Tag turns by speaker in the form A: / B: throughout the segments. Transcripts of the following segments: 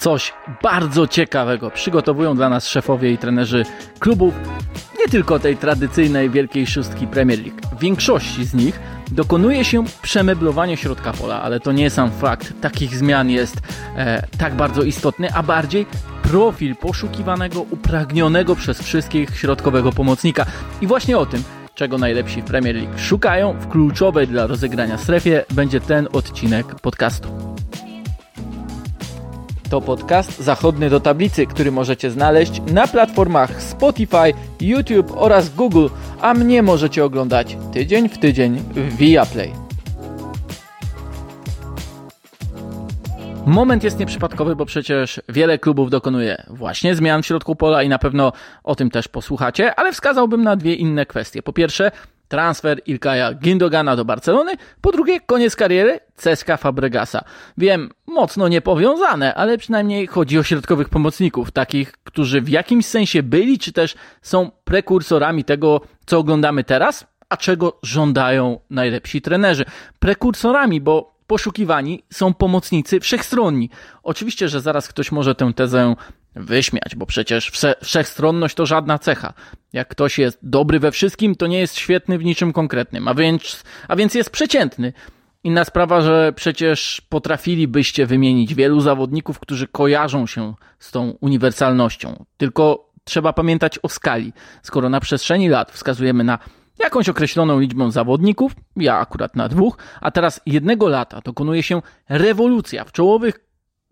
A: Coś bardzo ciekawego przygotowują dla nas szefowie i trenerzy klubów, nie tylko tej tradycyjnej wielkiej szóstki Premier League. W większości z nich dokonuje się przemeblowanie środka pola, ale to nie sam fakt takich zmian jest e, tak bardzo istotny, a bardziej profil poszukiwanego, upragnionego przez wszystkich środkowego pomocnika. I właśnie o tym czego najlepsi w Premier League szukają w kluczowej dla rozegrania strefie, będzie ten odcinek podcastu. To podcast zachodny do tablicy, który możecie znaleźć na platformach Spotify, YouTube oraz Google, a mnie możecie oglądać tydzień w tydzień w Viaplay. Moment jest nieprzypadkowy, bo przecież wiele klubów dokonuje właśnie zmian w środku pola i na pewno o tym też posłuchacie, ale wskazałbym na dwie inne kwestie. Po pierwsze, transfer Ilkaja Gindogana do Barcelony, po drugie, koniec kariery Ceska Fabregasa. Wiem, mocno niepowiązane, ale przynajmniej chodzi o środkowych pomocników, takich, którzy w jakimś sensie byli, czy też są prekursorami tego, co oglądamy teraz, a czego żądają najlepsi trenerzy. Prekursorami, bo poszukiwani są pomocnicy wszechstronni. Oczywiście, że zaraz ktoś może tę tezę wyśmiać, bo przecież wszechstronność to żadna cecha. Jak ktoś jest dobry we wszystkim, to nie jest świetny w niczym konkretnym, a więc, a więc jest przeciętny. Inna sprawa, że przecież potrafilibyście wymienić wielu zawodników, którzy kojarzą się z tą uniwersalnością. Tylko trzeba pamiętać o skali. Skoro na przestrzeni lat wskazujemy na jakąś określoną liczbą zawodników, ja akurat na dwóch, a teraz jednego lata dokonuje się rewolucja w czołowych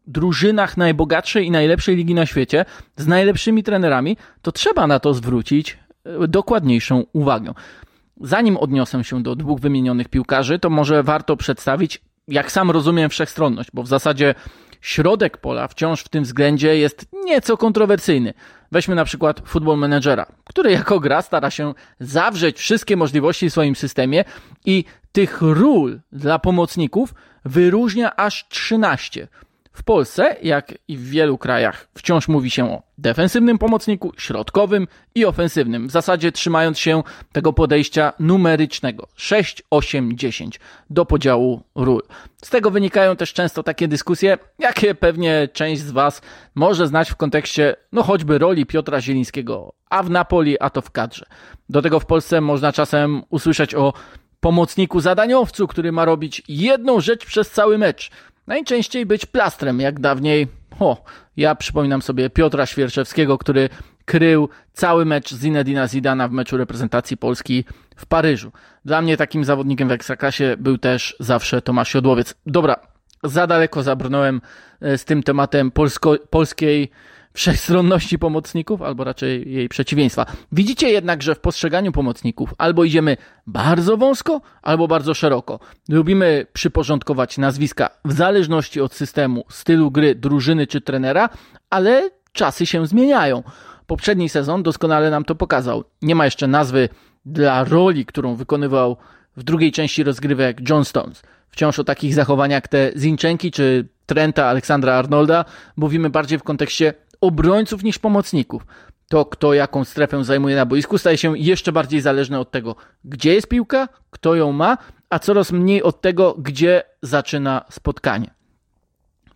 A: drużynach najbogatszej i najlepszej ligi na świecie z najlepszymi trenerami, to trzeba na to zwrócić e, dokładniejszą uwagę. Zanim odniosę się do dwóch wymienionych piłkarzy, to może warto przedstawić, jak sam rozumiem wszechstronność, bo w zasadzie środek pola wciąż w tym względzie jest nieco kontrowersyjny. Weźmy na przykład Football Managera, który jako gra stara się zawrzeć wszystkie możliwości w swoim systemie i tych ról dla pomocników wyróżnia aż 13. W Polsce, jak i w wielu krajach, wciąż mówi się o defensywnym pomocniku, środkowym i ofensywnym, w zasadzie trzymając się tego podejścia numerycznego 6, 8, 10 do podziału ról. Z tego wynikają też często takie dyskusje, jakie pewnie część z Was może znać w kontekście, no choćby roli Piotra Zielińskiego, a w Napoli, a to w kadrze. Do tego w Polsce można czasem usłyszeć o pomocniku zadaniowcu, który ma robić jedną rzecz przez cały mecz Najczęściej być plastrem, jak dawniej. O, ja przypominam sobie Piotra Świerczewskiego, który krył cały mecz Zinedina Zidana w meczu reprezentacji Polski w Paryżu. Dla mnie takim zawodnikiem w Ekstraklasie był też zawsze Tomasz Jodłowiec. Dobra, za daleko zabrnąłem e, z tym tematem polsko, polskiej wszechstronności pomocników, albo raczej jej przeciwieństwa. Widzicie jednak, że w postrzeganiu pomocników albo idziemy bardzo wąsko, albo bardzo szeroko. Lubimy przyporządkować nazwiska w zależności od systemu, stylu gry, drużyny czy trenera, ale czasy się zmieniają. Poprzedni sezon doskonale nam to pokazał. Nie ma jeszcze nazwy dla roli, którą wykonywał w drugiej części rozgrywek John Stones. Wciąż o takich zachowaniach jak te Zinczenki czy Trenta Aleksandra Arnolda mówimy bardziej w kontekście obrońców niż pomocników. To, kto jaką strefę zajmuje na boisku, staje się jeszcze bardziej zależne od tego, gdzie jest piłka, kto ją ma, a coraz mniej od tego, gdzie zaczyna spotkanie.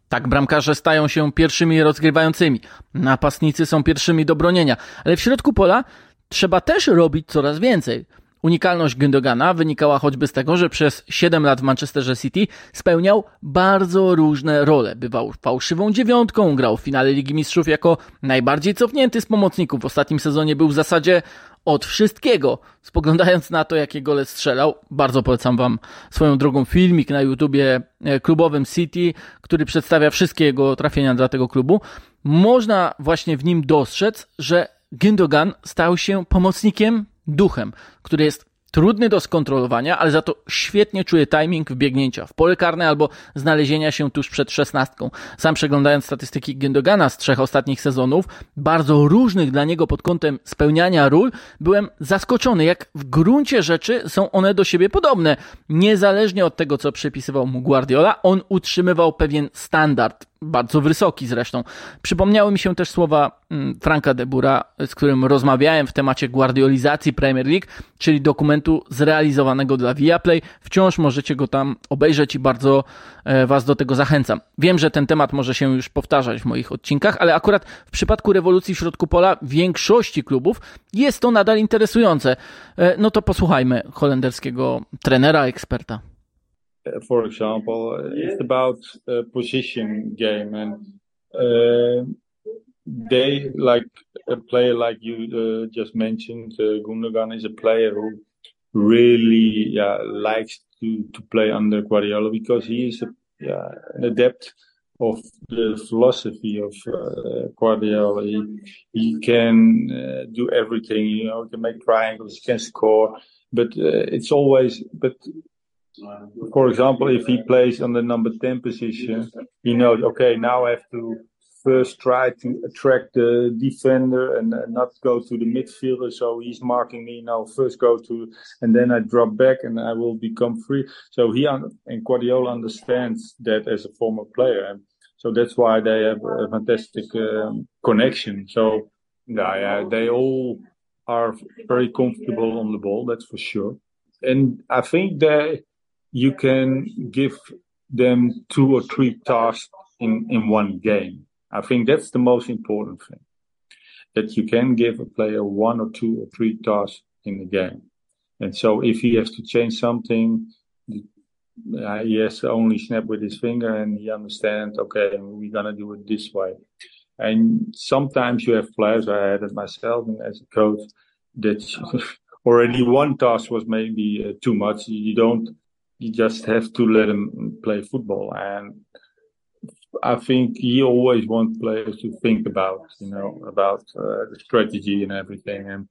A: Tak, bramkarze stają się pierwszymi rozgrywającymi, napastnicy są pierwszymi do bronienia, ale w środku pola trzeba też robić coraz więcej. Unikalność Gündogana wynikała choćby z tego, że przez 7 lat w Manchesterze City spełniał bardzo różne role. Bywał fałszywą dziewiątką, grał w finale Ligi Mistrzów jako najbardziej cofnięty z pomocników. W ostatnim sezonie był w zasadzie od wszystkiego. Spoglądając na to, jakie gole strzelał, bardzo polecam Wam swoją drogą filmik na YouTubie e, klubowym City, który przedstawia wszystkie jego trafienia dla tego klubu. Można właśnie w nim dostrzec, że Gündogan stał się pomocnikiem duchem, który jest trudny do skontrolowania, ale za to świetnie czuje timing wbiegnięcia w pole karne albo znalezienia się tuż przed szesnastką. Sam przeglądając statystyki Gendogana z trzech ostatnich sezonów, bardzo różnych dla niego pod kątem spełniania ról, byłem zaskoczony, jak w gruncie rzeczy są one do siebie podobne. Niezależnie od tego, co przypisywał mu Guardiola, on utrzymywał pewien standard bardzo wysoki zresztą. Przypomniały mi się też słowa mm, Franka Debura, z którym rozmawiałem w temacie guardiolizacji Premier League, czyli dokumentu zrealizowanego dla Viaplay. Wciąż możecie go tam obejrzeć i bardzo e, Was do tego zachęcam. Wiem, że ten temat może się już powtarzać w moich odcinkach, ale akurat w przypadku rewolucji w środku pola większości klubów jest to nadal interesujące. E, no to posłuchajmy holenderskiego trenera, eksperta.
B: Uh, for example, uh, it's about a position game and uh, they like a player like you uh, just mentioned, uh, Gundogan is a player who really yeah, likes to, to play under Guardiola because he is a, yeah, an adept of the philosophy of uh, Guardiola. He, he can uh, do everything, you know, he can make triangles, he can score, but uh, it's always, but for example, if he plays on the number 10 position, he knows, okay, now I have to first try to attract the defender and not go to the midfielder. So he's marking me now. First go to, and then I drop back and I will become free. So he and Guardiola understands that as a former player, and so that's why they have a fantastic um, connection. So yeah, yeah, they all are very comfortable on the ball. That's for sure. And I think they you can give them two or three tasks in, in one game. I think that's the most important thing. That you can give a player one or two or three tasks in the game. And so if he has to change something, uh, he has to only snap with his finger and he understands, okay, we're going to do it this way. And sometimes you have players, I had it myself and as a coach, that already one task was maybe uh, too much. You don't you just have to let him play football. And I think he always wants players to think about, you know, about uh, the strategy and everything. And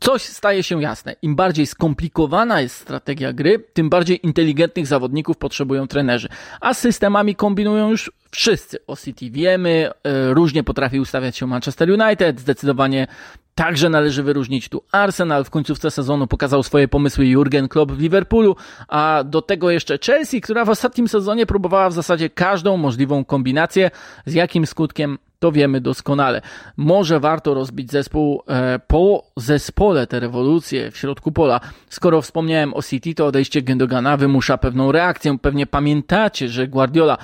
A: Coś staje się jasne. Im bardziej skomplikowana jest strategia gry, tym bardziej inteligentnych zawodników potrzebują trenerzy. A z systemami kombinują już wszyscy. O City wiemy, e, różnie potrafi ustawiać się Manchester United, zdecydowanie Także należy wyróżnić tu Arsenal. W końcówce sezonu pokazał swoje pomysły Jurgen Klopp w Liverpoolu, a do tego jeszcze Chelsea, która w ostatnim sezonie próbowała w zasadzie każdą możliwą kombinację. Z jakim skutkiem to wiemy doskonale. Może warto rozbić zespół e, po zespole te rewolucje w środku pola. Skoro wspomniałem o City, to odejście Gendogana wymusza pewną reakcję. Pewnie pamiętacie, że Guardiola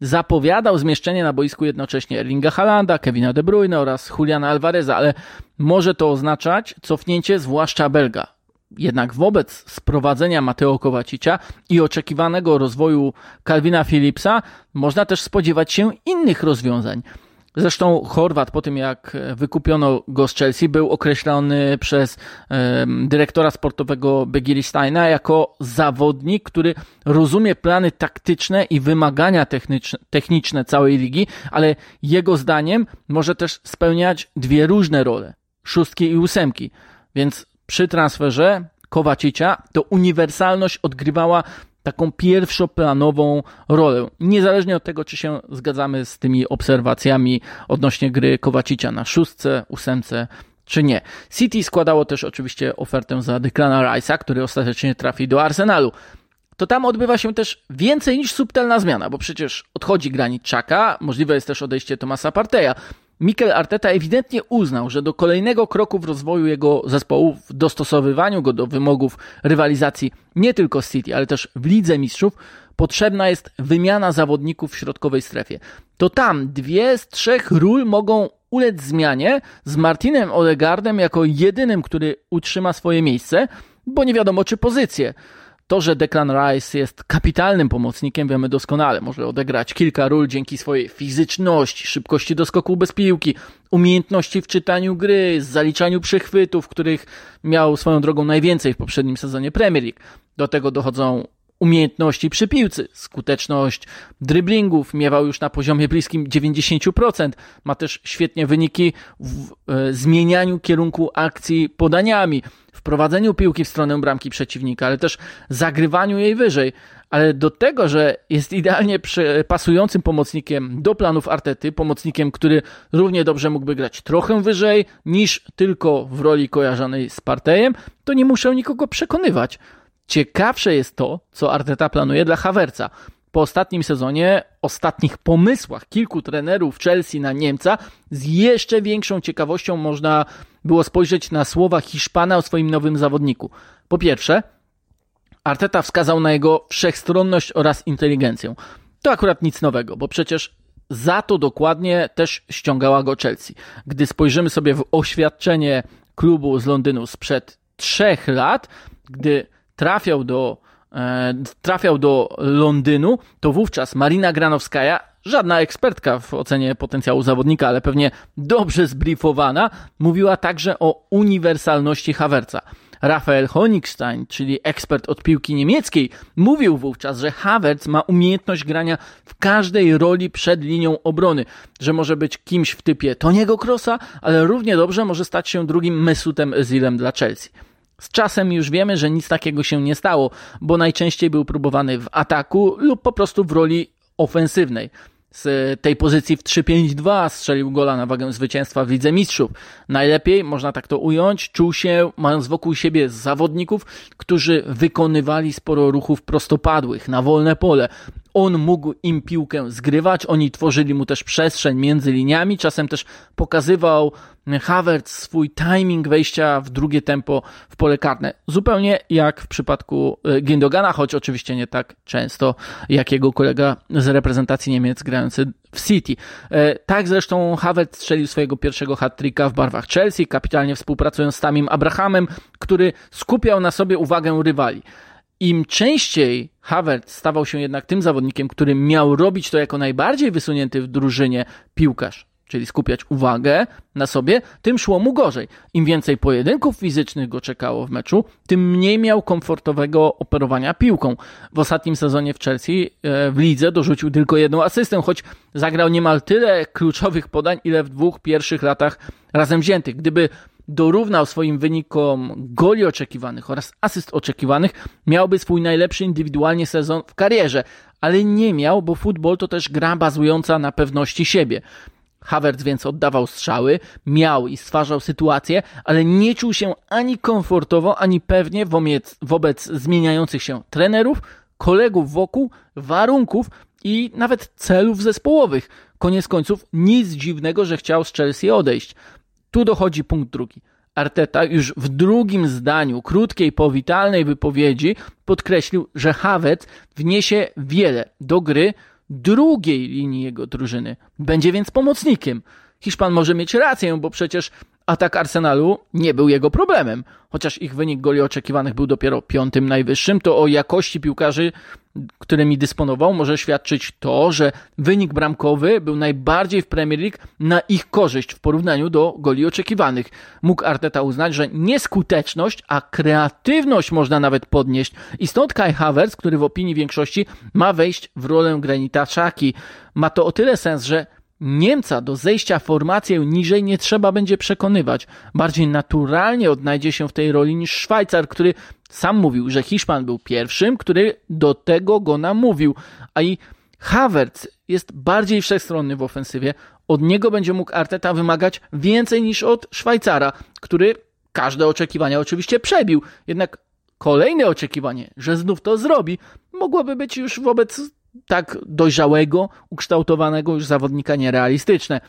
A: zapowiadał zmieszczenie na boisku jednocześnie Erlinga Halanda, Kevina De Bruyne oraz Juliana Alvareza, ale może to oznaczać cofnięcie zwłaszcza Belga. Jednak wobec sprowadzenia Mateo Kowacicia i oczekiwanego rozwoju Calvina Phillipsa można też spodziewać się innych rozwiązań. Zresztą Chorwat po tym jak wykupiono go z Chelsea był określony przez dyrektora sportowego Begiri Steina jako zawodnik, który rozumie plany taktyczne i wymagania techniczne, techniczne całej ligi, ale jego zdaniem może też spełniać dwie różne role, szóstki i ósemki. Więc przy transferze Kowacicia to uniwersalność odgrywała taką pierwszoplanową rolę. Niezależnie od tego, czy się zgadzamy z tymi obserwacjami odnośnie gry Kowacicia na szóstce, ósemce, czy nie. City składało też oczywiście ofertę za Declana Rice'a, który ostatecznie trafi do Arsenalu. To tam odbywa się też więcej niż subtelna zmiana, bo przecież odchodzi granit Czaka, możliwe jest też odejście Tomasa Parteja. Mikel Arteta ewidentnie uznał, że do kolejnego kroku w rozwoju jego zespołu, w dostosowywaniu go do wymogów rywalizacji nie tylko z City, ale też w Lidze Mistrzów, potrzebna jest wymiana zawodników w środkowej strefie. To tam dwie z trzech ról mogą ulec zmianie z Martinem Odegaardem jako jedynym, który utrzyma swoje miejsce, bo nie wiadomo czy pozycję. To, że Declan Rice jest kapitalnym pomocnikiem, wiemy doskonale. Może odegrać kilka ról dzięki swojej fizyczności, szybkości doskoku bez piłki, umiejętności w czytaniu gry, zaliczaniu przechwytów, których miał swoją drogą najwięcej w poprzednim sezonie Premier League. Do tego dochodzą umiejętności przy piłce, skuteczność driblingów miewał już na poziomie bliskim 90%. Ma też świetnie wyniki w e, zmienianiu kierunku akcji podaniami, prowadzeniu piłki w stronę bramki przeciwnika, ale też zagrywaniu jej wyżej. Ale do tego, że jest idealnie pasującym pomocnikiem do planów Artety, pomocnikiem, który równie dobrze mógłby grać trochę wyżej niż tylko w roli kojarzonej z Partejem, to nie muszę nikogo przekonywać. Ciekawsze jest to, co Arteta planuje dla Hawerca. po ostatnim sezonie, ostatnich pomysłach kilku trenerów Chelsea na Niemca, z jeszcze większą ciekawością można było spojrzeć na słowa Hiszpana o swoim nowym zawodniku. Po pierwsze, Arteta wskazał na jego wszechstronność oraz inteligencję. To akurat nic nowego, bo przecież za to dokładnie też ściągała go Chelsea. Gdy spojrzymy sobie w oświadczenie klubu z Londynu sprzed trzech lat, gdy trafiał do, e, trafiał do Londynu, to wówczas Marina Granowskaja, żadna ekspertka w ocenie potencjału zawodnika, ale pewnie dobrze zbriefowana, mówiła także o uniwersalności Havertza. Rafael Honigstein, czyli ekspert od piłki niemieckiej, mówił wówczas, że Havertz ma umiejętność grania w każdej roli przed linią obrony, że może być kimś w typie Toniego Krosa, ale równie dobrze może stać się drugim Mesutem Özilem dla Chelsea. Z czasem już wiemy, że nic takiego się nie stało, bo najczęściej był próbowany w ataku lub po prostu w roli ofensywnej z tej pozycji w 3-5-2 strzelił gola na wagę zwycięstwa w Lidze Mistrzów. Najlepiej, można tak to ująć, czuł się, mając wokół siebie zawodników, którzy wykonywali sporo ruchów prostopadłych na wolne pole. On mógł im piłkę zgrywać, oni tworzyli mu też przestrzeń między liniami, czasem też pokazywał Havertz swój timing wejścia w drugie tempo w pole karne. Zupełnie jak w przypadku e, Gindogana, choć oczywiście nie tak często jak jego kolega z reprezentacji Niemiec grający w City. E, tak zresztą Havertz strzelił swojego pierwszego hat-tricka w barwach Chelsea, kapitalnie współpracując z Tamim Abrahamem, który skupiał na sobie uwagę rywali. Im częściej Havertz stawał się jednak tym zawodnikiem, który miał robić to jako najbardziej wysunięty w drużynie piłkarz, czyli skupiać uwagę na sobie, tym szło mu gorzej. Im więcej pojedynków fizycznych go czekało w meczu, tym mniej miał komfortowego operowania piłką. W ostatnim sezonie w Chelsea e, w lidze dorzucił tylko jedną asystę, choć zagrał niemal tyle kluczowych podań, ile w dwóch pierwszych latach razem wziętych. Gdyby dorównał swoim wynikom goli oczekiwanych oraz asyst oczekiwanych, miałby swój najlepszy indywidualnie sezon w karierze, ale nie miał, bo futbol to też gra bazująca na pewności siebie. Havertz więc oddawał strzały, miał i stwarzał sytuację, ale nie czuł się ani komfortowo, ani pewnie wobec, wobec zmieniających się trenerów, kolegów wokół, warunków i nawet celów zespołowych. Koniec końców nic dziwnego, że chciał z Chelsea odejść. Tu dochodzi punkt drugi. Arteta już w drugim zdaniu krótkiej, powitalnej wypowiedzi podkreślił, że Havertz wniesie wiele do gry drugiej linii jego drużyny. Będzie więc pomocnikiem. Hiszpan może mieć rację, bo przecież atak Arsenalu nie był jego problemem. Chociaż ich wynik goli oczekiwanych był dopiero piątym najwyższym, to o jakości piłkarzy, którymi dysponował, może świadczyć to, że wynik bramkowy był najbardziej w Premier League na ich korzyść w porównaniu do goli oczekiwanych. Mógł Arteta uznać, że nie skuteczność, a kreatywność można nawet podnieść. I stąd Kai Havertz, który w opinii większości ma wejść w rolę Granita Xhaki. Ma to o tyle sens, że Niemca do zejścia formację niżej nie trzeba będzie przekonywać. Bardziej naturalnie odnajdzie się w tej roli niż Szwajcar, który sam mówił, że Hiszpan był pierwszym, który do tego go namówił. A i Havertz jest bardziej wszechstronny w ofensywie. Od niego będzie mógł Arteta wymagać więcej niż od Szwajcara, który każde oczekiwania oczywiście przebił. Jednak kolejne oczekiwanie, że znów to zrobi, mogłoby być już wobec tak dojrzałego, ukształtowanego już zawodnika nierealistyczne.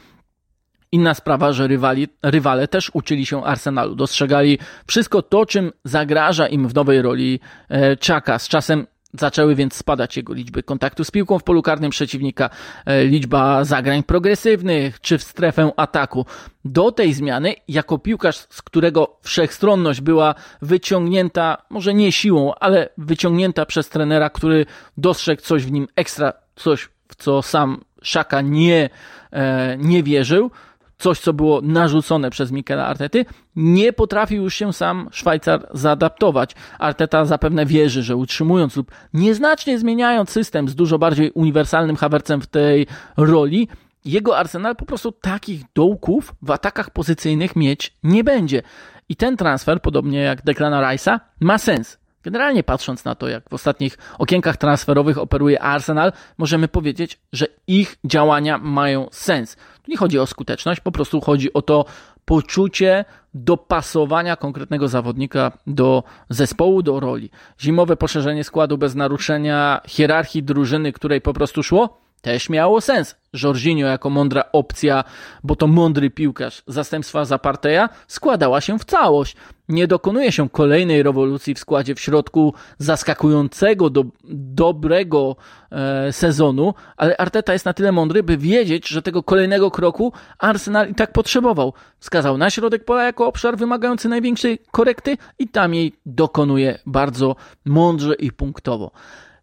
A: Inna sprawa, że rywali, rywale też uczyli się Arsenalu, dostrzegali wszystko to, czym zagraża im w nowej roli e, Czaka. Z czasem Zaczęły więc spadać jego liczby kontaktu z piłką w polu karnym przeciwnika, e, liczba zagrań progresywnych czy w strefę ataku. Do tej zmiany, jako piłkarz, z którego wszechstronność była wyciągnięta, może nie siłą, ale wyciągnięta przez trenera, który dostrzegł coś w nim ekstra, coś w co sam Szaka nie, e, nie wierzył, coś, co było narzucone przez Mikela Artety, nie potrafił już się sam Szwajcar zaadaptować. Arteta zapewne wierzy, że utrzymując lub nieznacznie zmieniając system z dużo bardziej uniwersalnym Havertzem w tej roli, jego Arsenal po prostu takich dołków w atakach pozycyjnych mieć nie będzie. I ten transfer, podobnie jak Declana Rice'a, ma sens. Generalnie patrząc na to, jak w ostatnich okienkach transferowych operuje Arsenal, możemy powiedzieć, że ich działania mają sens. Tu nie chodzi o skuteczność, po prostu chodzi o to, poczucie dopasowania konkretnego zawodnika do zespołu, do roli. Zimowe poszerzenie składu bez naruszenia hierarchii drużyny, której po prostu szło, też miało sens. Jorginho jako mądra opcja, bo to mądry piłkarz zastępstwa Zaparteja składała się w całość. Nie dokonuje się kolejnej rewolucji w składzie w środku zaskakującego, do, dobrego e, sezonu, ale Arteta jest na tyle mądry, by wiedzieć, że tego kolejnego kroku Arsenal i tak potrzebował. Wskazał na środek pola jako obszar wymagający największej korekty i tam jej dokonuje bardzo mądrze i punktowo.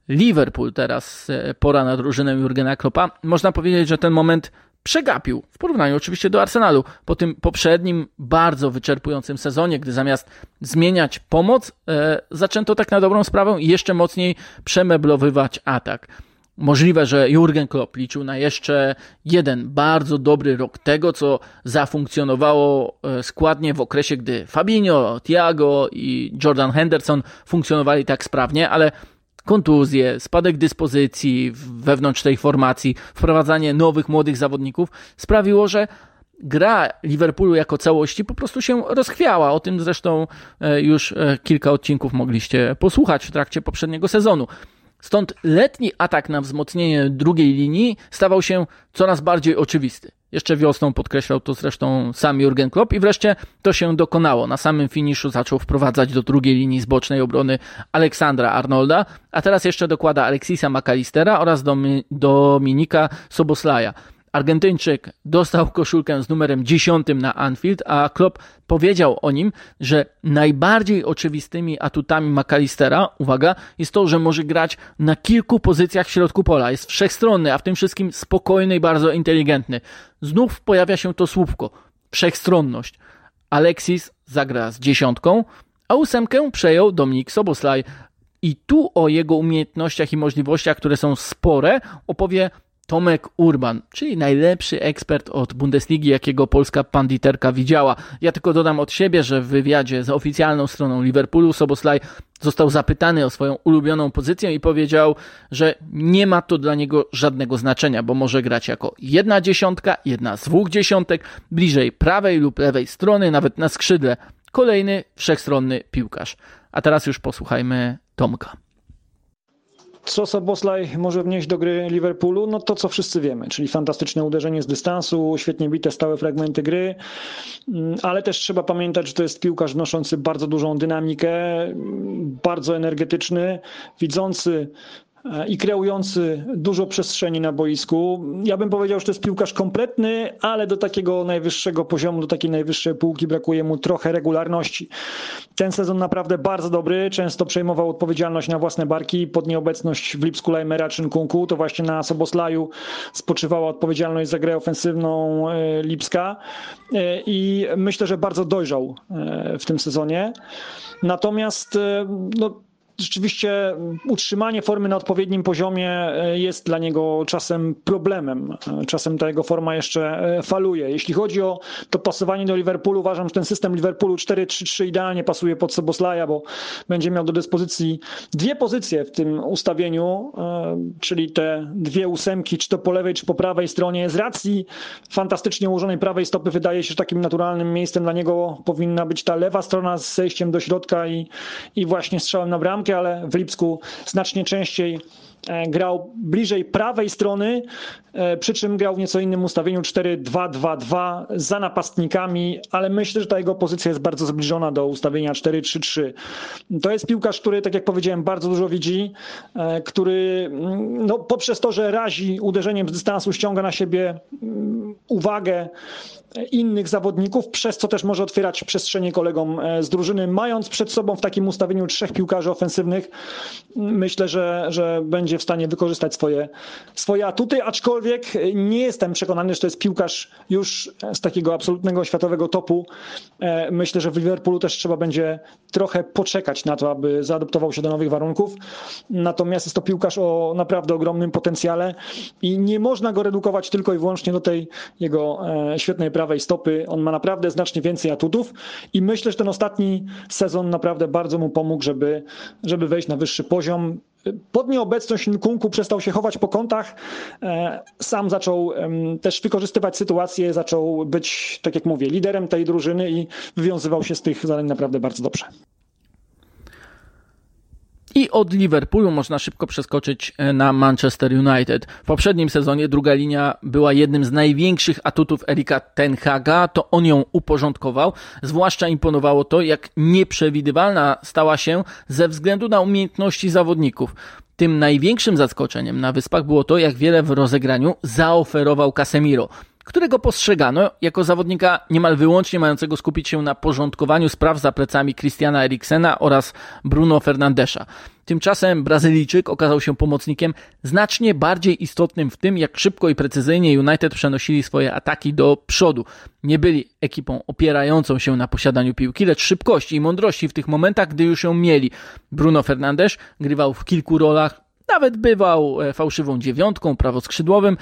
A: Liverpool teraz e, pora na drużynę Jurgena Kloppa. Można powiedzieć, że ten moment przegapił w porównaniu oczywiście do Arsenalu. Po tym poprzednim bardzo wyczerpującym sezonie, gdy zamiast zmieniać pomoc, e, zaczęto tak na dobrą sprawę jeszcze mocniej przemeblowywać atak. Możliwe, że Jurgen Klopp liczył na jeszcze jeden bardzo dobry rok tego, co zafunkcjonowało e, składnie w okresie, gdy Fabinho, Thiago i Jordan Henderson funkcjonowali tak sprawnie, ale kontuzje, spadek dyspozycji wewnątrz tej formacji, wprowadzanie nowych młodych zawodników sprawiło, że gra Liverpoolu jako całości po prostu się rozchwiała. O tym zresztą e, już e, kilka odcinków mogliście posłuchać w trakcie poprzedniego sezonu. Stąd letni atak na wzmocnienie drugiej linii stawał się coraz bardziej oczywisty. Jeszcze wiosną podkreślał to zresztą sam Jurgen Klopp i wreszcie to się dokonało. Na samym finiszu zaczął wprowadzać do drugiej linii z bocznej obrony Aleksandra Arnolda, a teraz jeszcze dokłada Alexisa McAllistera oraz Dominika Soboslaja. Argentyńczyk dostał koszulkę z numerem 10 na Anfield, a Klopp powiedział o nim, że najbardziej oczywistymi atutami McAllistera, uwaga, jest to, że może grać na kilku pozycjach w środku pola. Jest wszechstronny, a w tym wszystkim spokojny i bardzo inteligentny. Znów pojawia się to słówko. Wszechstronność. Alexis zagra z dziesiątką, a ósemkę przejął Dominik Soboslaj. I tu o jego umiejętnościach i możliwościach, które są spore, opowie Tomek Urban, czyli najlepszy ekspert od Bundesligi, jakiego polska panditerka widziała. Ja tylko dodam od siebie, że w wywiadzie z oficjalną stroną Liverpoolu Soboslaj został zapytany o swoją ulubioną pozycję i powiedział, że nie ma to dla niego żadnego znaczenia, bo może grać jako jedna dziesiątka, jedna z dwóch dziesiątek, bliżej prawej lub lewej strony, nawet na skrzydle. Kolejny wszechstronny piłkarz. A teraz już posłuchajmy Tomka.
C: Co Soboslaj może wnieść do gry Liverpoolu? No to, co wszyscy wiemy, czyli fantastyczne uderzenie z dystansu, świetnie bite stałe fragmenty gry, mm, ale też trzeba pamiętać, że to jest piłkarz wnoszący bardzo dużą dynamikę, bardzo energetyczny, widzący i kreujący dużo przestrzeni na boisku. Ja bym powiedział, że to jest piłkarz kompletny, ale do takiego najwyższego poziomu, do takiej najwyższej półki brakuje mu trochę regularności. Ten sezon naprawdę bardzo dobry, często przejmował odpowiedzialność na własne barki. Pod nieobecność w Lipsku Lajmera czy Nkunku, to właśnie na Soboslaju spoczywała odpowiedzialność za grę ofensywną e, Lipska e, i myślę, że bardzo dojrzał w tym sezonie. Natomiast no, rzeczywiście utrzymanie formy na odpowiednim poziomie e, jest dla niego czasem problemem. E, czasem ta jego forma jeszcze e, faluje. Jeśli chodzi o to pasowanie do Liverpoolu, uważam, że ten system Liverpoolu 4-3-3 idealnie pasuje pod Soboslaja, bo będzie miał do dyspozycji dwie pozycje w tym ustawieniu, czyli te dwie ósemki, czy to po lewej, czy po prawej stronie. Z racji fantastycznie ułożonej prawej stopy wydaje się, że takim naturalnym miejscem dla niego powinna być ta lewa strona z zejściem do środka i, i właśnie strzałem na bramkę ale w Lipsku znacznie częściej e, grał bliżej prawej strony, e, przy czym grał w nieco innym ustawieniu 4-2-2-2 za napastnikami, ale myślę, że ta jego pozycja jest bardzo zbliżona do ustawienia 4-3-3. To jest piłkarz, który, tak jak powiedziałem, bardzo dużo widzi, e, który mm, no, poprzez to, że razi uderzeniem z dystansu, ściąga na siebie mm, uwagę innych zawodników, przez co też może otwierać przestrzenie kolegom e, z drużyny. Mając przed sobą w takim ustawieniu trzech piłkarzy ofensywnych, myślę, że, że będzie w stanie wykorzystać swoje, swoje atuty, aczkolwiek nie jestem przekonany, że to jest piłkarz już z takiego absolutnego światowego topu. E, myślę, że w Liverpoolu też trzeba będzie trochę poczekać na to, aby zaadoptował się do nowych warunków. Natomiast jest to piłkarz o naprawdę ogromnym potencjale i nie można go redukować tylko i wyłącznie do tej jego e, świetnej pracy prawej stopy. On ma naprawdę znacznie więcej atutów i myślę, że ten ostatni sezon naprawdę bardzo mu pomógł, żeby, żeby wejść na wyższy poziom. pod nieobecność Nkunku przestał się chować po kątach, sam zaczął też wykorzystywać sytuację, zaczął być, tak jak mówię, liderem tej drużyny i wywiązywał się z tych zadań naprawdę bardzo dobrze.
A: I od Liverpoolu można szybko przeskoczyć e, na Manchester United. W poprzednim sezonie druga linia była jednym z największych atutów Erika Tenhaga, to on ją uporządkował. Zwłaszcza imponowało to, jak nieprzewidywalna stała się ze względu na umiejętności zawodników. Tym największym zaskoczeniem na wyspach było to, jak wiele w rozegraniu zaoferował Casemiro którego postrzegano jako zawodnika niemal wyłącznie mającego skupić się na porządkowaniu spraw za plecami Christiana Eriksena oraz Bruno Fernandesza. Tymczasem Brazylijczyk okazał się pomocnikiem znacznie bardziej istotnym w tym, jak szybko i precyzyjnie United przenosili swoje ataki do przodu. Nie byli ekipą opierającą się na posiadaniu piłki, lecz szybkości i mądrości w tych momentach, gdy już ją mieli. Bruno Fernandes grywał w kilku rolach, nawet bywał e, fałszywą dziewiątką, prawoskrzydłowym,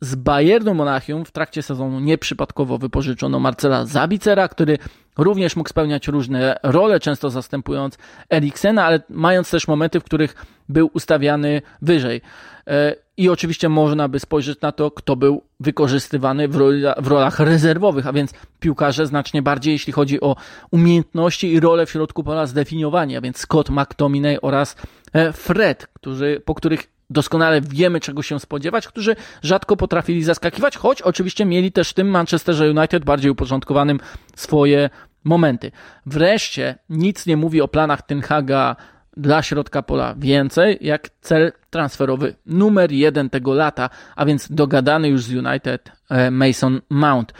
A: z Bayernu Monachium w trakcie sezonu nieprzypadkowo wypożyczono Marcela Zabicera, który również mógł spełniać różne role, często zastępując Eriksena, ale mając też momenty, w których był ustawiany wyżej. E, I oczywiście można by spojrzeć na to, kto był wykorzystywany w, rola, w rolach rezerwowych, a więc piłkarze znacznie bardziej, jeśli chodzi o umiejętności i role w środku pola zdefiniowania, a więc Scott McTominay oraz e, Fred, którzy, po których doskonale wiemy, czego się spodziewać, którzy rzadko potrafili zaskakiwać, choć oczywiście mieli też w tym Manchesterze United bardziej uporządkowanym swoje momenty. Wreszcie nic nie mówi o planach Tenhaga dla środka pola. Więcej, jak cel transferowy. Numer jeden tego lata, a więc dogadany już z United e, Mason Mount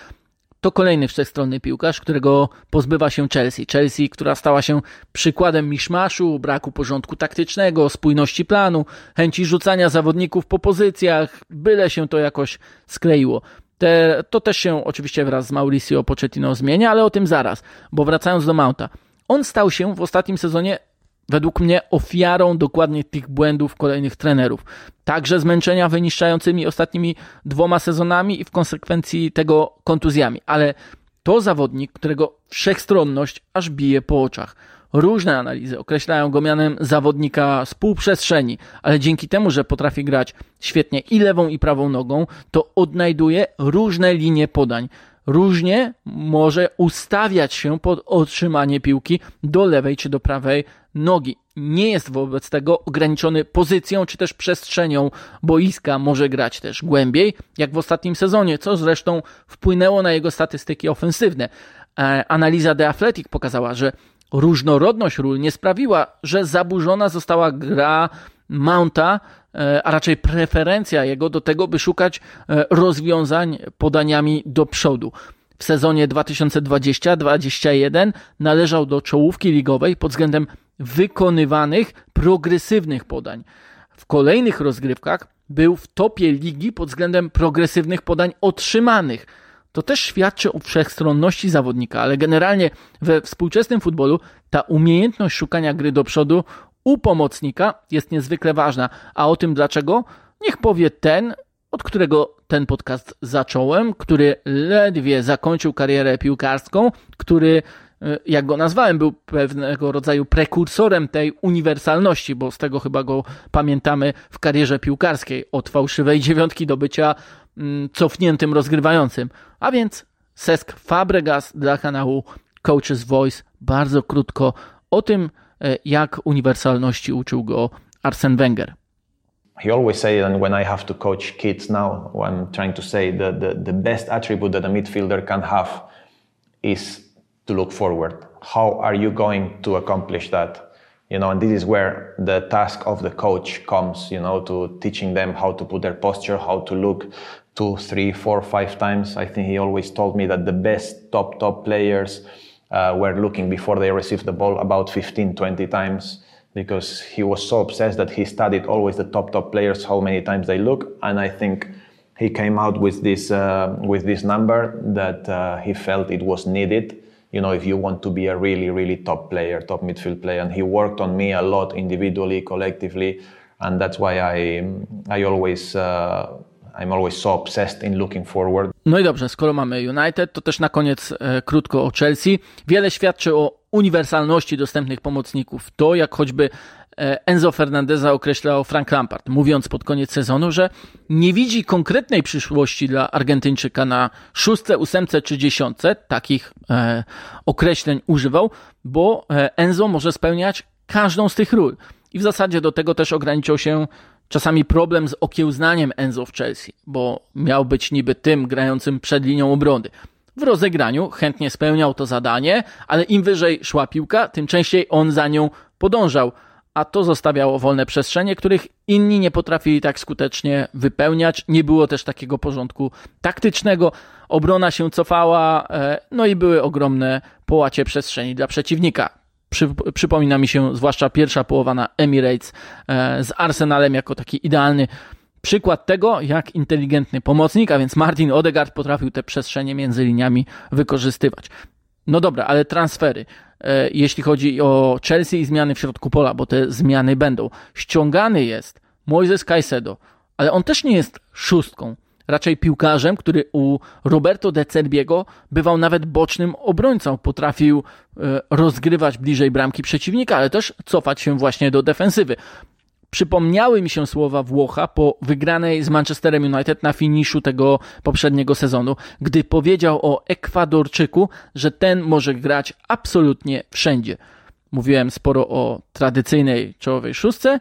A: to kolejny wszechstronny piłkarz, którego pozbywa się Chelsea. Chelsea, która stała się przykładem miszmaszu, braku porządku taktycznego, spójności planu, chęci rzucania zawodników po pozycjach, byle się to jakoś skleiło. Te, to też się oczywiście wraz z Mauricio Pochettino zmienia, ale o tym zaraz, bo wracając do Mounta. On stał się w ostatnim sezonie według mnie ofiarą dokładnie tych błędów kolejnych trenerów. Także zmęczenia wyniszczającymi ostatnimi dwoma sezonami i w konsekwencji tego kontuzjami. Ale to zawodnik, którego wszechstronność aż bije po oczach. Różne analizy określają go mianem zawodnika z półprzestrzeni, ale dzięki temu, że potrafi grać świetnie i lewą i prawą nogą, to odnajduje różne linie podań różnie może ustawiać się pod otrzymanie piłki do lewej czy do prawej nogi. Nie jest wobec tego ograniczony pozycją czy też przestrzenią boiska, może grać też głębiej, jak w ostatnim sezonie, co zresztą wpłynęło na jego statystyki ofensywne. E, analiza The Athletic pokazała, że różnorodność ról nie sprawiła, że zaburzona została gra Mounta, e, a raczej preferencja jego do tego, by szukać e, rozwiązań podaniami do przodu. W sezonie 2020-2021 należał do czołówki ligowej pod względem wykonywanych progresywnych podań. W kolejnych rozgrywkach był w topie ligi pod względem progresywnych podań otrzymanych. To też świadczy o wszechstronności zawodnika, ale generalnie we współczesnym futbolu ta umiejętność szukania gry do przodu u pomocnika jest niezwykle ważna. A o tym dlaczego? Niech powie ten, od którego ten podcast zacząłem, który ledwie zakończył karierę piłkarską, który, jak go nazwałem, był pewnego rodzaju prekursorem tej uniwersalności, bo z tego chyba go pamiętamy w karierze piłkarskiej, od fałszywej dziewiątki do bycia mm, cofniętym rozgrywającym. A więc Sesk Fabregas dla kanału Coaches Voice. Bardzo krótko o tym, E, jak uniwersalności uczył go Arsene Wenger.
D: He always say, and when I have to coach kids now, I'm trying to say that the, the best attribute that a midfielder can have is to look forward. How are you going to accomplish that? You know, and this is where the task of the coach comes, you know, to teaching them how to put their posture, how to look two, three, four, five times. I think he always told me that the best top, top players uh, were looking before they received the ball about 15, 20 times because he was so obsessed that he studied always the top top players how many times they look and I think he came out with this uh, with this number that uh, he felt it was needed you know if you want to be a really really top player top midfield player and he worked on me a lot individually collectively and that's why I I always uh, I'm always so obsessed in looking forward.
A: No i dobrze, skoro mamy United, to też na koniec e, krótko o Chelsea. Wiele świadczy o uniwersalności dostępnych pomocników. To, jak choćby Enzo Fernandeza określał Frank Lampard, mówiąc pod koniec sezonu, że nie widzi konkretnej przyszłości dla Argentyńczyka na szóstce, ósemce czy dziesiątce, takich e, określeń używał, bo e, Enzo może spełniać każdą z tych ról. I w zasadzie do tego też ograniczał się czasami problem z okiełznaniem Enzo w Chelsea, bo miał być niby tym grającym przed linią obrony. W rozegraniu chętnie spełniał to zadanie, ale im wyżej szła piłka, tym częściej on za nią podążał, a to zostawiało wolne przestrzenie, których inni nie potrafili tak skutecznie wypełniać. Nie było też takiego porządku taktycznego. Obrona się cofała, e, no i były ogromne połacie przestrzeni dla przeciwnika. Przy, przypomina mi się zwłaszcza pierwsza połowa na Emirates e, z Arsenalem jako taki idealny przykład tego, jak inteligentny pomocnik, a więc Martin Odegaard potrafił te przestrzenie między liniami wykorzystywać. No dobra, ale transfery. E, jeśli chodzi o Chelsea i zmiany w środku pola, bo te zmiany będą. Ściągany jest Moises Caicedo, ale on też nie jest szóstką. Raczej piłkarzem, który u Roberto De Cerbiego bywał nawet bocznym obrońcą. Potrafił e, rozgrywać bliżej bramki przeciwnika, ale też cofać się właśnie do defensywy. Przypomniały mi się słowa Włocha po wygranej z Manchesterem United na finiszu tego poprzedniego sezonu, gdy powiedział o Ekwadorczyku, że ten może grać absolutnie wszędzie. Mówiłem sporo o tradycyjnej czołowej szóstce,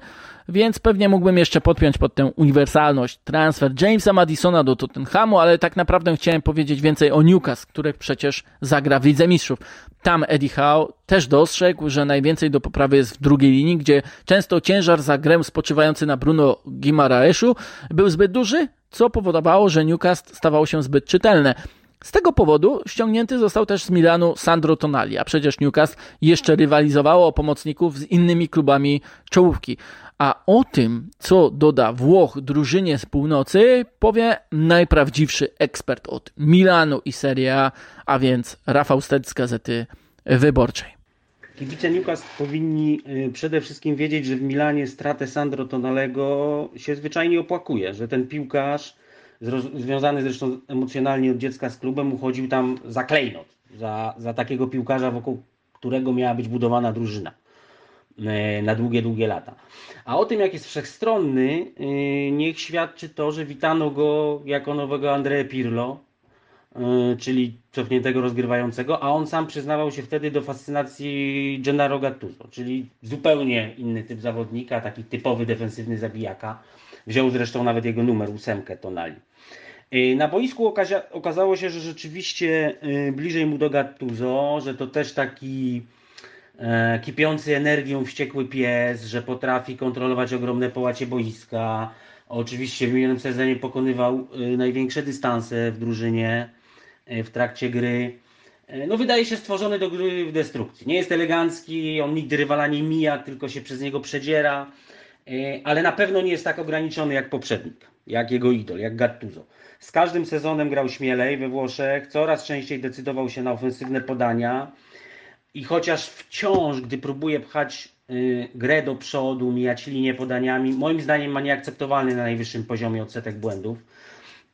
A: więc pewnie mógłbym jeszcze podpiąć pod tę uniwersalność transfer Jamesa Madisona do Tottenhamu, ale tak naprawdę chciałem powiedzieć więcej o Newcastle, który przecież zagra w Lidze Mistrzów. Tam Eddie Howe też dostrzegł, że najwięcej do poprawy jest w drugiej linii, gdzie często ciężar za grę spoczywający na Bruno Gimaraeszu był zbyt duży, co powodowało, że Newcastle stawało się zbyt czytelne. Z tego powodu ściągnięty został też z Milanu Sandro Tonali, a przecież Newcastle jeszcze rywalizowało o pomocników z innymi klubami czołówki. A o tym, co doda Włoch drużynie z północy, powie najprawdziwszy ekspert od Milanu i Serie A, a więc Rafał Stec z Gazety Wyborczej.
E: Kibice Newcastle powinni y, przede wszystkim wiedzieć, że w Milanie stratę Sandro Tonalego się zwyczajnie opłakuje, że ten piłkarz związany zresztą emocjonalnie od dziecka z klubem uchodził tam za klejnot, za, za takiego piłkarza, wokół którego miała być budowana drużyna. E, na długie, długie lata. A o tym, jak jest wszechstronny, e, niech świadczy to, że witano go jako nowego Andrea Pirlo, e, czyli cofniętego rozgrywającego, a on sam przyznawał się wtedy do fascynacji Gennaro Gattuso, czyli zupełnie inny typ zawodnika, taki typowy defensywny zabijaka. Wziął zresztą nawet jego numer, ósemkę Tonali. Na boisku okazało się, że rzeczywiście bliżej mu do Gattuso, że to też taki E, kipiący energią wściekły pies, że potrafi kontrolować ogromne połacie boiska. Oczywiście w minionym sezonie pokonywał e, największe dystanse w drużynie w trakcie gry. No wydaje się stworzony do gry w destrukcji. Nie jest elegancki, on nigdy rywala nie mija, tylko się przez niego przedziera, ale na pewno nie jest tak ograniczony jak poprzednik, jak jego idol, jak Gattuso. Z każdym sezonem grał śmielej we Włoszech, coraz częściej decydował się na ofensywne podania, i chociaż wciąż, gdy próbuje pchać y, grę do przodu, mijać linię podaniami, moim zdaniem ma nieakceptowalny na najwyższym poziomie odsetek błędów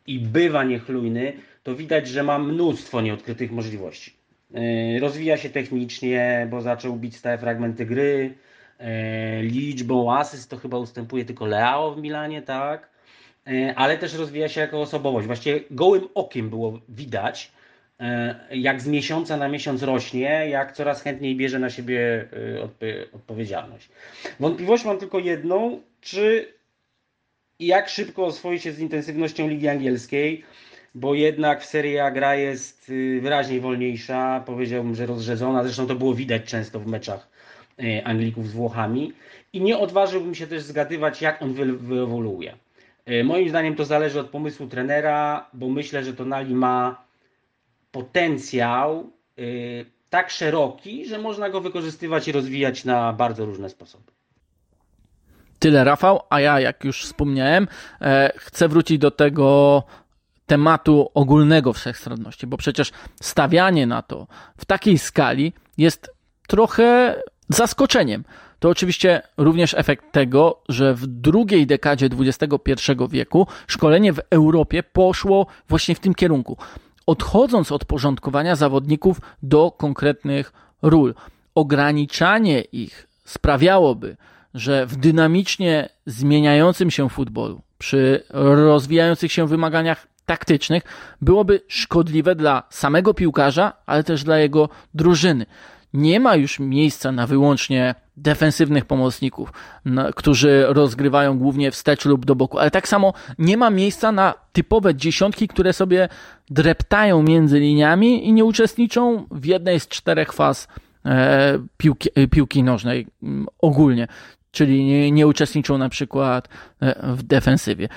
E: i bywa niechlujny, to widać, że ma mnóstwo nieodkrytych możliwości. Y, rozwija się technicznie, bo zaczął bić stałe fragmenty gry. Y, liczbą asyst to chyba ustępuje tylko Leao w Milanie, tak? Ale też rozwija się jako osobowość. Właściwie gołym okiem było widać, E, jak z miesiąca na miesiąc rośnie, jak coraz chętniej bierze na siebie e, odpowiedzialność. Wątpliwość mam tylko jedną, czy jak szybko oswoi się z intensywnością Ligi Angielskiej, bo jednak w Serie A gra jest y, wyraźnie wolniejsza, powiedziałbym, że rozrzedzona, zresztą to było widać często w meczach e, Anglików z Włochami i nie odważyłbym się też zgadywać, jak on wyewoluuje. Moim zdaniem to zależy od pomysłu trenera, bo myślę, że Tonali ma potencjał y, tak szeroki, że można go wykorzystywać i rozwijać na bardzo różne sposoby.
A: Tyle Rafał, a ja, jak już wspomniałem, e, chcę wrócić do tego tematu ogólnego wszechstronności, bo przecież stawianie na to w takiej skali jest trochę zaskoczeniem. To oczywiście również efekt tego, że w drugiej dekadzie XXI wieku szkolenie w Europie poszło właśnie w tym kierunku odchodząc od porządkowania zawodników do konkretnych ról. Ograniczanie ich sprawiałoby, że w dynamicznie zmieniającym się futbolu, przy rozwijających się wymaganiach taktycznych, byłoby szkodliwe dla samego piłkarza, ale też dla jego drużyny. Nie ma już miejsca na wyłącznie defensywnych pomocników, na, którzy rozgrywają głównie wstecz lub do boku, ale tak samo nie ma miejsca na typowe dziesiątki, które sobie dreptają między liniami i nie uczestniczą w jednej z czterech faz e, piłki, e, piłki nożnej m, ogólnie, czyli nie, nie uczestniczą na przykład e, w defensywie.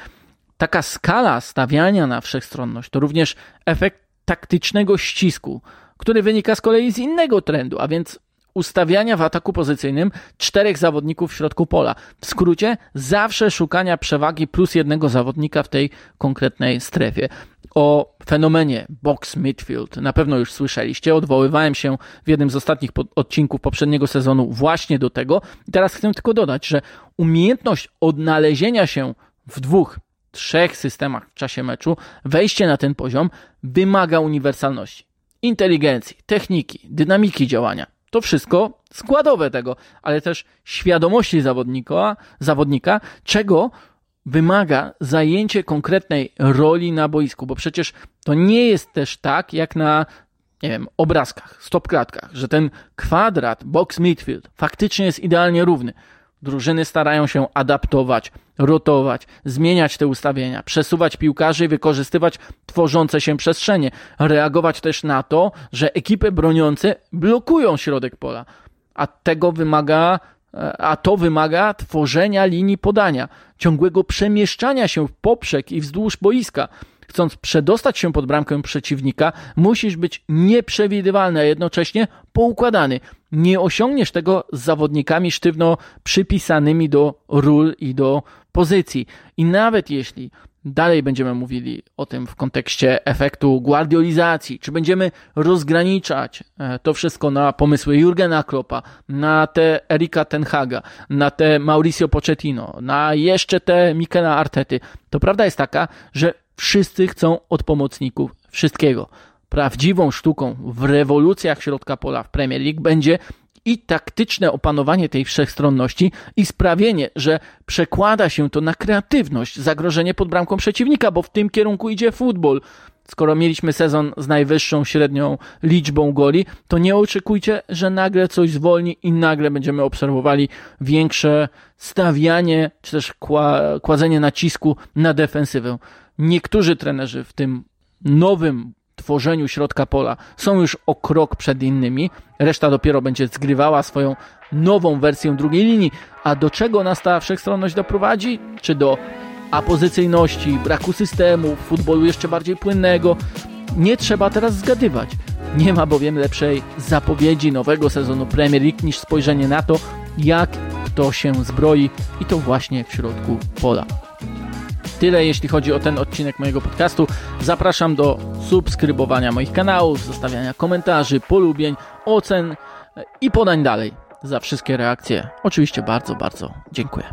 A: Taka skala stawiania na wszechstronność to również efekt taktycznego ścisku, który wynika z kolei z innego trendu, a więc ustawiania w ataku pozycyjnym czterech zawodników w środku pola. W skrócie, zawsze szukania przewagi plus jednego zawodnika w tej konkretnej strefie. O fenomenie box midfield na pewno już słyszeliście. Odwoływałem się w jednym z ostatnich odcinków poprzedniego sezonu właśnie do tego. I teraz chcę tylko dodać, że umiejętność odnalezienia się w dwóch, trzech systemach w czasie meczu, wejście na ten poziom wymaga uniwersalności inteligencji, techniki, dynamiki działania. To wszystko składowe tego, ale też świadomości zawodnika, zawodnika, czego wymaga zajęcie konkretnej roli na boisku, bo przecież to nie jest też tak, jak na nie wiem, obrazkach, stopklatkach, że ten kwadrat, box midfield faktycznie jest idealnie równy. Drużyny starają się adaptować, rotować, zmieniać te ustawienia, przesuwać piłkarzy i wykorzystywać tworzące się przestrzenie. Reagować też na to, że ekipy broniące blokują środek pola. A tego wymaga, e, a to wymaga tworzenia linii podania, ciągłego przemieszczania się w poprzek i wzdłuż boiska. Chcąc przedostać się pod bramkę przeciwnika, musisz być nieprzewidywalny, a jednocześnie poukładany. Nie osiągniesz tego z zawodnikami sztywno przypisanymi do ról i do pozycji. I nawet jeśli dalej będziemy mówili o tym w kontekście efektu guardiolizacji, czy będziemy rozgraniczać e, to wszystko na pomysły Jurgena Kloppa, na te Erika Tenhaga, na te Mauricio Pochettino, na jeszcze te Mikela Artety, to prawda jest taka, że wszyscy chcą od pomocników wszystkiego. Prawdziwą sztuką w rewolucjach środka pola w Premier League będzie i taktyczne opanowanie tej wszechstronności i sprawienie, że przekłada się to na kreatywność, zagrożenie pod bramką przeciwnika, bo w tym kierunku idzie futbol. Skoro mieliśmy sezon z najwyższą średnią liczbą goli, to nie oczekujcie, że nagle coś zwolni i nagle będziemy obserwowali większe stawianie czy też kładzenie nacisku na defensywę. Niektórzy trenerzy w tym nowym tworzeniu środka pola są już o krok przed innymi, reszta dopiero będzie zgrywała swoją nową wersję drugiej linii. A do czego nas ta wszechstronność doprowadzi? Czy do apozycyjności, braku systemu, futbolu jeszcze bardziej płynnego? Nie trzeba teraz zgadywać. Nie ma bowiem lepszej zapowiedzi nowego sezonu Premier League niż spojrzenie na to, jak to się zbroi i to właśnie w środku pola. Tyle jeśli chodzi o ten odcinek mojego podcastu. Zapraszam do subskrybowania moich kanałów, zostawiania komentarzy, polubień, ocen i podań dalej. Za wszystkie reakcje oczywiście bardzo, bardzo dziękuję.